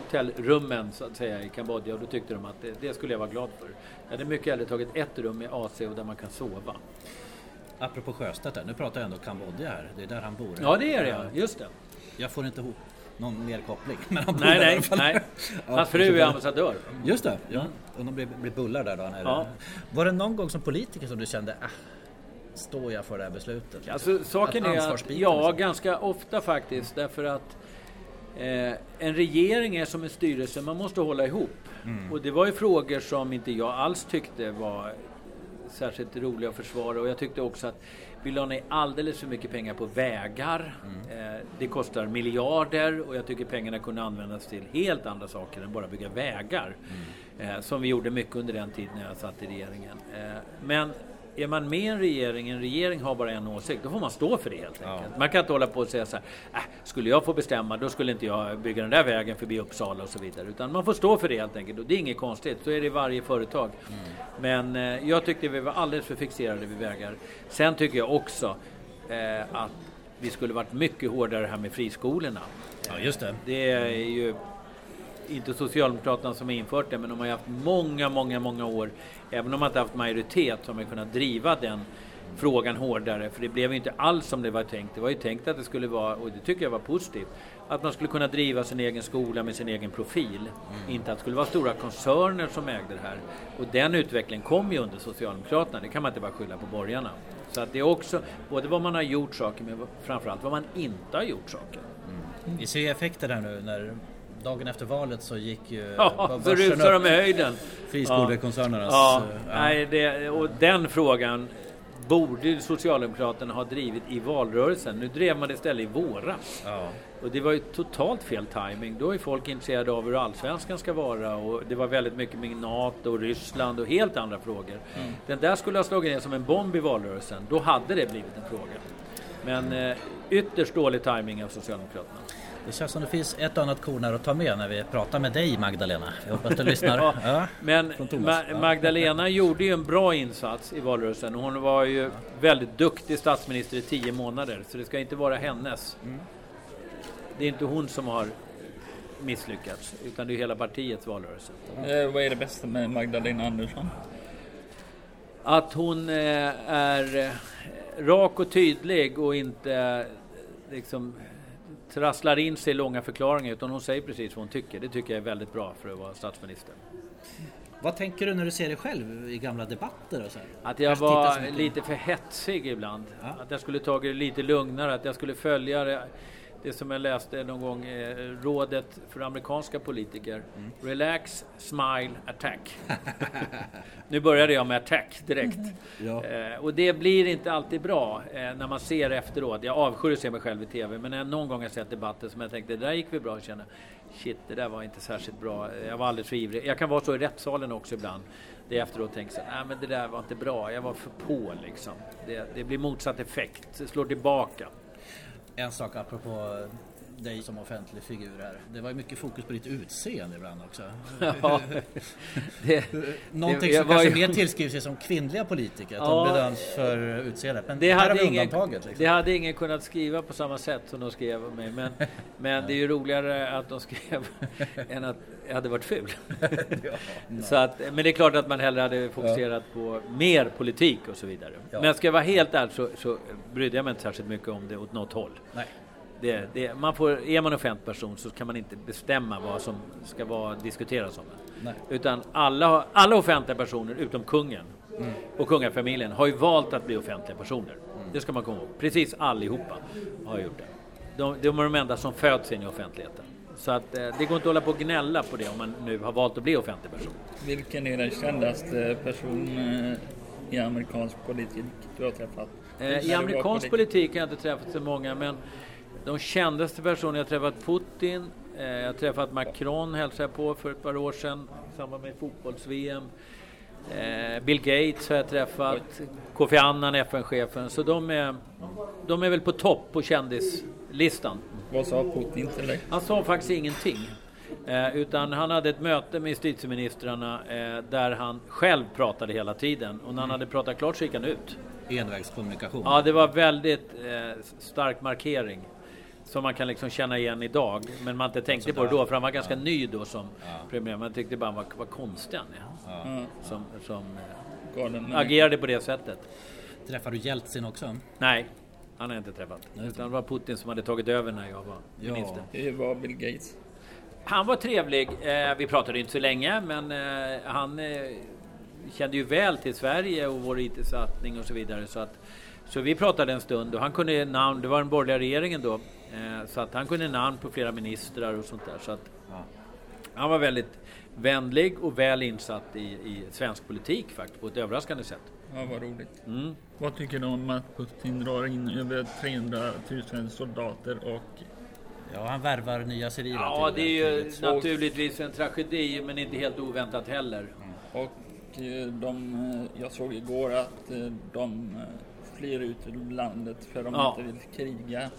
hotellrummen så att säga i Kambodja och då tyckte de att det, det skulle jag vara glad för. Jag hade mycket hellre tagit ett rum med AC och där man kan sova. Apropå Sjöstedt där, nu pratar jag ändå Kambodja här. Det är där han bor. Ja, det är det ja. Just det. Jag får inte ihop någon mer koppling. Men han bor Nej, där i nej, alla fall. nej. [laughs] Hans fru är ambassadör. Just det, ja. Och de blir, blir bullar där då. Ja. Var det någon gång som politiker som du kände, ah, står jag för det här beslutet? Alltså, saken Att är att, ja, liksom. ganska ofta faktiskt. Därför att eh, en regering är som en styrelse, man måste hålla ihop. Och det var ju frågor som inte jag alls tyckte var särskilt roliga att försvara. Och jag tyckte också att vi la ner alldeles för mycket pengar på vägar. Eh, det kostar miljarder och jag tycker pengarna kunde användas till helt andra saker än bara bygga vägar. Eh, som vi gjorde mycket under den tiden när jag satt i regeringen. Eh, men är man med i en regering, en regering har bara en åsikt, då får man stå för det helt enkelt. Man kan inte hålla på och säga så här, äh, skulle jag få bestämma då skulle inte jag bygga den där vägen förbi Uppsala och så vidare. Utan man får stå för det helt enkelt och det är inget konstigt, så är det i varje företag. Men eh, jag tyckte vi var alldeles för fixerade vid vägar. Sen tycker jag också eh, att vi skulle varit mycket hårdare här med friskolorna. Ja, just det. Det är ju inte Socialdemokraterna som har infört det, men de har ju haft många, många, många år, även om man inte haft majoritet, så har kunnat driva den frågan hårdare. För det blev ju inte alls som det var tänkt. Det var ju tänkt att det skulle vara, och det tycker jag var positivt, att man skulle kunna driva sin egen skola med sin egen profil. Inte att det skulle vara stora koncerner som ägde det här. Och den utvecklingen kom ju under Socialdemokraterna, det kan man inte bara skylla på borgarna. Så att det är också, både vad man har gjort saker med, framförallt vad man inte har gjort saker. Vi ser ju effekter där nu när dagen efter valet så gick ju Ja, var så rusar de i höjden. Friskolekoncernernas... Ja, eh, nej, det, och den frågan borde Socialdemokraterna ha drivit i valrörelsen. Nu drev man det istället i våras. ja. Och det var ju totalt fel timing. Då är folk intresserade av hur allsvenskan ska vara och det var väldigt mycket med NATO och Ryssland och helt andra frågor. Den där skulle ha slagit ner som en bomb i valrörelsen. Då hade det blivit en fråga. Men eh, ytterst dålig timing av Socialdemokraterna. Det känns som det finns ett annat korn här att ta med när vi pratar med dig Magdalena. Jag hoppas du lyssnar. [laughs] Ja, Ja. Men. Ma- Ja. Magdalena gjorde ju en bra insats i valrörelsen. Hon var ju väldigt duktig statsminister i tio månader, så det ska inte vara hennes. Mm. Det är inte hon som har misslyckats, utan det är hela partiets valrörelse. Eh, vad är det bästa med Magdalena Andersson? Att hon eh, är eh, rak och tydlig och inte eh, liksom trasslar in sig i långa förklaringar utan hon säger precis vad hon tycker. Det tycker jag är väldigt bra för att vara statsminister. Vad tänker du när du ser dig själv i gamla debatter och så? Att jag var lite för hetsig ibland. Ja. Att jag skulle tagit det lite lugnare, att jag skulle följa det, det som jag läste någon gång, eh, rådet för amerikanska politiker. Mm. Relax, smile, attack. [laughs] nu började jag med attack direkt. [laughs] Ja. Eh, och det blir inte alltid bra eh, när man ser efteråt. Jag avskyr att se mig själv i TV, men när jag någon gång har sett debatter som jag tänkte, det där gick vi bra, och känner shit, det där var inte särskilt bra. Jag var alldeles för ivrig. Jag kan vara så i rättssalen också ibland. Det jag efteråt tänker så nej men det där var inte bra, jag var för på liksom. Det, det blir motsatt effekt, det slår tillbaka. En sak apropå dig som offentlig figur här. Det var ju mycket fokus på ditt utseende ibland också. [laughs] Ja, det, Någonting det- som kanske ju- mer tillskrivs sig som kvinnliga politiker. Att Ja. de bedöms för utseendet. Men Det hade, ingen, undantaget. Liksom. det hade ingen kunnat skriva på samma sätt som de skrev om mig. Men, [laughs] men det är ju roligare att de skrev [laughs] än att jag hade varit ful. så att, men det är klart att man hellre hade fokuserat på mer politik och så vidare. Ja. Men ska jag vara helt ärlig så, så brydde jag mig inte särskilt mycket om det åt något håll. Nej. Det, det, man får, är man offentlig person så kan man inte bestämma vad som ska vara, diskuteras om. Nej. Utan alla, alla offentliga personer utom kungen och kungafamiljen har ju valt att bli offentliga personer. Det ska man komma ihåg. Precis allihopa har gjort det. De, de är de enda som föds in i offentligheten. Så att eh, det går inte att hålla på och gnälla på det om man nu har valt att bli offentlig person. Vilken är den kändaste person eh, i amerikansk politik du har träffat? Eh, I amerikansk politik har jag inte träffat så många, men de kändaste personerna, jag träffat Putin, eh, jag träffat Macron, hälsade jag på för ett par år sedan i samband med fotbolls-VM. Eh, Bill Gates har jag träffat, Kofi Annan, FN-chefen, så de är, de är väl på topp på kändislistan. Vad sa Putin till dig? Han sa faktiskt ingenting. Eh, utan han hade ett möte med justitieministrarna eh, där han själv pratade hela tiden. Och när han hade pratat klart så gick han ut. Envägskommunikation. Ja, det var väldigt eh, stark markering. Som man kan liksom känna igen idag. Men man inte tänkte på det då, för han var ganska ny då som premiär. Man tyckte bara, vad, vad konstig han är. Ja. Som, som eh, Galen. agerade på det sättet. Träffar du Jeltsin också? Nej, han har jag inte träffat. Utan det var Putin som hade tagit över när jag var Ja. minister. Det var Bill Gates. Han var trevlig. Eh, vi pratade inte så länge, men eh, han eh, kände ju väl till Sverige och vår IT-satsning och så vidare. Så, att, så vi pratade en stund och han kunde namn, det var den borgerliga regeringen då, så att han kunde namn på flera ministrar och sånt där. Så att, Ja. han var väldigt vänlig och väl insatt i, i svensk politik faktiskt, på ett överraskande sätt. Ja, vad roligt. Mm. Vad tycker du om att Putin drar in över 300 000 soldater och Ja, han värvar nya civila Ja, det är ju naturligtvis en tragedi, men inte helt oväntat heller. Och eh, de, eh, jag såg igår att eh, de eh, flyr ut ur landet för de Ja. inte vill kriga.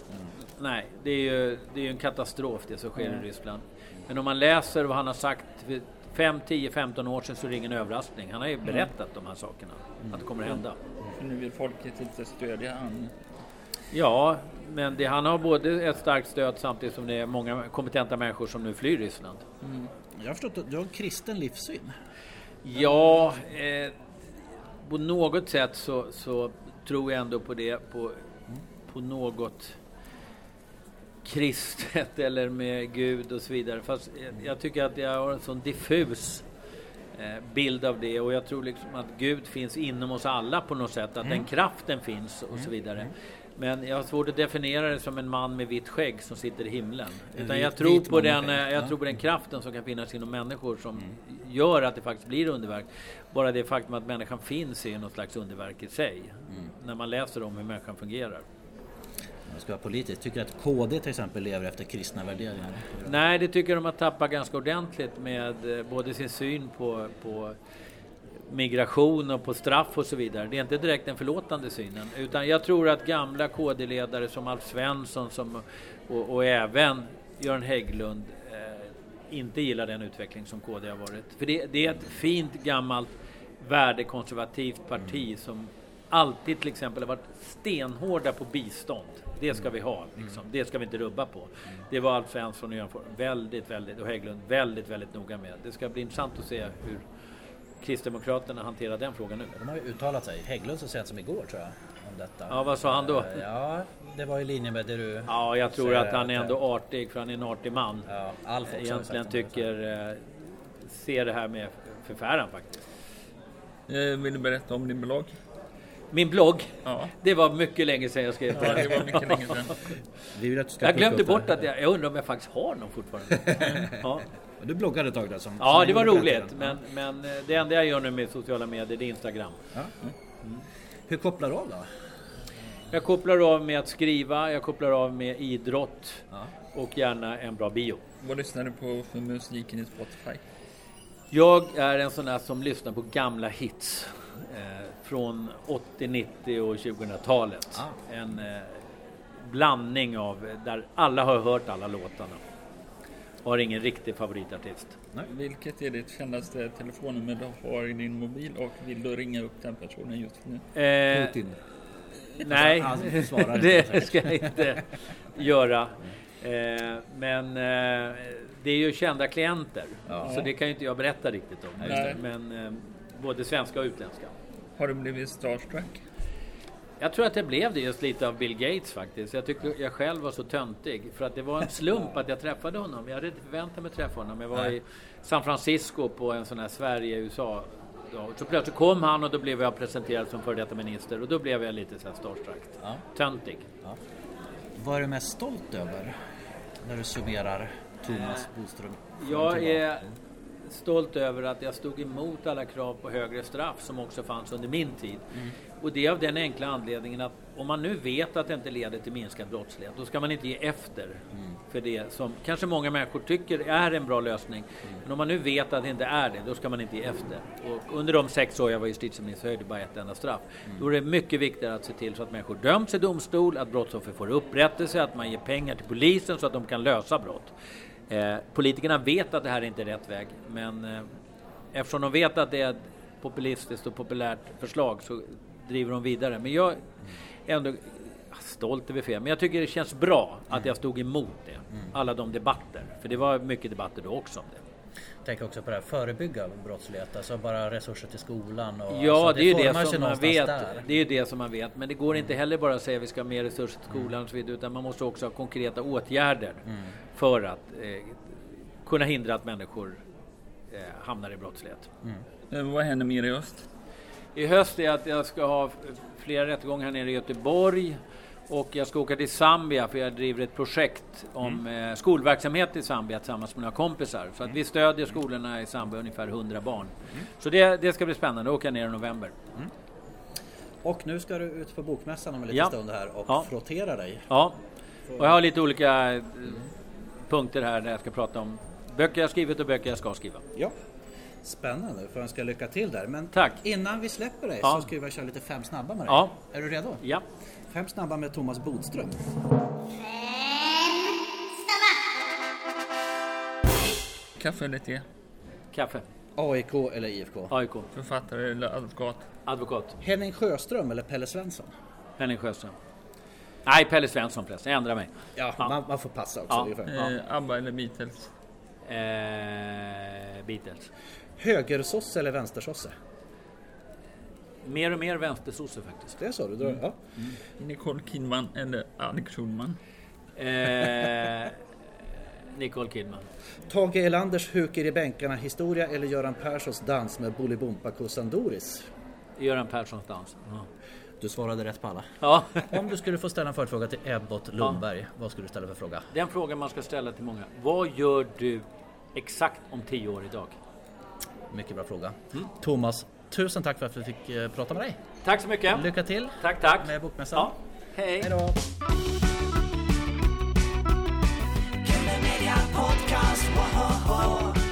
Nej, det är ju, det är en katastrof det som sker Mm. i Ryssland. Men om man läser vad han har sagt för 5, 10, 15 år sedan så är det ingen överraskning. Han har ju Mm. berättat de här sakerna, att det kommer att hända. För nu vill folket inte stödja han. Ja, men det, han har både ett starkt stöd samtidigt som det är många kompetenta människor som nu flyr Ryssland. Jag har förstått att du har en kristen livssyn. Ja, eh, på något sätt så, så tror jag ändå på det på, på något kristet [laughs] eller med Gud och så vidare. Fast jag- tycker att jag har en sån diffus eh, bild av det och jag tror liksom att Gud finns inom oss alla på något sätt, att den kraften finns och så vidare. Men jag har svårt att definiera det som en man med vitt skägg som sitter i himlen. En Utan vit- jag tror på den, jag ja. tror på den kraften som kan finnas inom människor som gör att det faktiskt blir underverk. Bara det faktum att människan finns är något slags underverk i sig. När man läser om hur människan fungerar. Jag ska vara politisk. Tycker att KD till exempel lever efter kristna värderingar? Nej, det tycker de har tappat ganska ordentligt med eh, både sin syn på, på migration och på straff och så vidare. Det är inte direkt den förlåtande synen. Utan jag tror att gamla KD-ledare som Alf Svensson som, och, och även Göran Hägglund eh, inte gillar den utveckling som KD har varit. För det, det är ett fint gammalt värdekonservativt parti som alltid till exempel har varit stenhårda på bistånd. Det ska vi ha, liksom. det ska vi inte rubba på. Det var Alf Svensson och Göran väldigt, väldigt, och Hägglund väldigt, väldigt noga med. Det ska bli intressant att se hur Kristdemokraterna hanterar den frågan nu. De har ju uttalat sig. Hägglund så sent som igår tror jag. Om detta. Ja, vad sa han då? Eh, Ja, det var i linje med det du... Ja, jag tror att han är ändå eh, artig, för han är en artig man. Ja, Alf också Egentligen tycker... Eh, ser det här med förfäran faktiskt. Vill du berätta om din blogg? Min blogg, Ja, det var mycket länge sedan jag skrev ja det. var mycket länge sedan. Jag glömde bort att jag... Jag undrar om jag faktiskt har någon fortfarande. [laughs] Ja, Du bloggade ett tag där som... ja som det var roligt. Men, men eh, det enda jag gör nu med sociala medier, det är Instagram. Ja. Hur kopplar du av då? Jag kopplar av med att skriva, jag kopplar av med idrott Ja. och gärna en bra bio. Vad lyssnar du på för musiken i Spotify? Jag är en sån där som lyssnar på gamla hits från 80, 90 och 2000-talet. Ah. En eh, blandning av där alla har hört alla låtarna. Har ingen riktig favoritartist. Vilket är ditt kändaste telefonnummer du har i din mobil och vill du ringa upp den personen just nu? Eh, Putin. nej, [laughs] inte det ska jag inte göra. Eh, men eh, det är ju kända klienter. Ja. Så det kan ju inte jag berätta riktigt om. Nej. Men eh, både svenska och utländska. Har du blivit starstruck? Jag tror att det blev det just lite av Bill Gates faktiskt. Jag tyckte jag själv var så töntig. För att det var en slump att jag träffade honom. Jag hade inte förväntat mig att träffa honom. Jag var Nej. i San Francisco på en sån här Sverige-USA. Ja, Så plötsligt kom han och då blev jag presenterad som före detta minister. Och då blev jag lite så här starstruck. Ja. Töntig. Vad är du mest stolt över när du summerar Thomas Bodström? Jag är stolt över att jag stod emot alla krav på högre straff som också fanns under min tid. Och det är av den enkla anledningen att om man nu vet att det inte leder till minskad brottslighet, då ska man inte ge efter för det som kanske många människor tycker är en bra lösning. Men om man nu vet att det inte är det, då ska man inte ge efter. Och under de sex år jag var justitieminister höjde bara ett enda straff. Då är det mycket viktigare att se till så att människor döms i domstol, att brottsoffer får upprättelse, att man ger pengar till polisen så att de kan lösa brott. Eh, politikerna vet att det här inte är rätt väg, men eh, eftersom de vet att det är ett populistiskt och populärt förslag så driver de vidare. Men jag är ändå stolt över fel, men jag tycker det känns bra att jag stod emot det. Alla de debatter, för det var mycket debatter då också om det. Tänker också på det här förebygga brottslighet, alltså bara resurser till skolan och Ja, alltså, det är ju det som man vet. där. Det är ju det som man vet. Men det går inte heller bara att säga att vi ska ha mer resurser till skolan och så vidare, utan man måste också ha konkreta åtgärder för att eh, kunna hindra att människor eh, hamnar i brottslighet. Eh, Vad händer mer i öst? I höst är att jag ska ha flera rättegångar här nere i Göteborg och jag ska åka till Zambia för jag driver ett projekt om eh, skolverksamhet i Zambia tillsammans med några kompisar. Så att vi stödjer skolorna i Zambia, ungefär 100 barn. Så det, det ska bli spännande, åka ner i november. Och nu ska du ut på bokmässan om en liten Ja. stund här och Ja. frottera dig. Ja, och jag har lite olika eh, punkter här där jag ska prata om böcker jag skrivit och böcker jag ska skriva. Ja. Spännande, får önska lycka till där. Men Tack. innan vi släpper dig Ja. så ska vi köra lite fem snabba med dig. Ja. Är du redo? Ja, Fem snabba med Thomas Bodström. Kaffe eller te? kaffe, AIK eller IFK? AIK, Författare eller advokat? advokat, Henning Sjöström eller Pelle Svensson? Henning Sjöström. Nej, Pelle Svensson förresten, jag ändrar mig. Ja, Ja. Man, man får passa också. Ja. Eh, ABBA eller Beatles? Eh, Beatles. Högersosse eller vänstersosse? Mer och mer vänstersosse faktiskt. Det så du drar? Ja. Nicole Kidman eller Alex Schulman? Eh, Nicole Kidman. Tage Erlanders Huker i bänkarna historia eller Göran Perssons dans med Bolibompa Doris? Göran Perssons dans. Ja. Du svarade rätt på alla. ja, [laughs] Om du skulle få ställa en följdfråga till Ebbot Lundberg, vad skulle du ställa för fråga? den frågan man ska ställa till många. Vad gör du exakt om tio år idag? Mycket bra fråga. Thomas, Tusen tack för att vi fick eh, prata med dig. Tack så mycket. Lycka till tack, tack. med Bokmässan. Ja. Hej. Hej då. Podcast, whoa, whoa, whoa.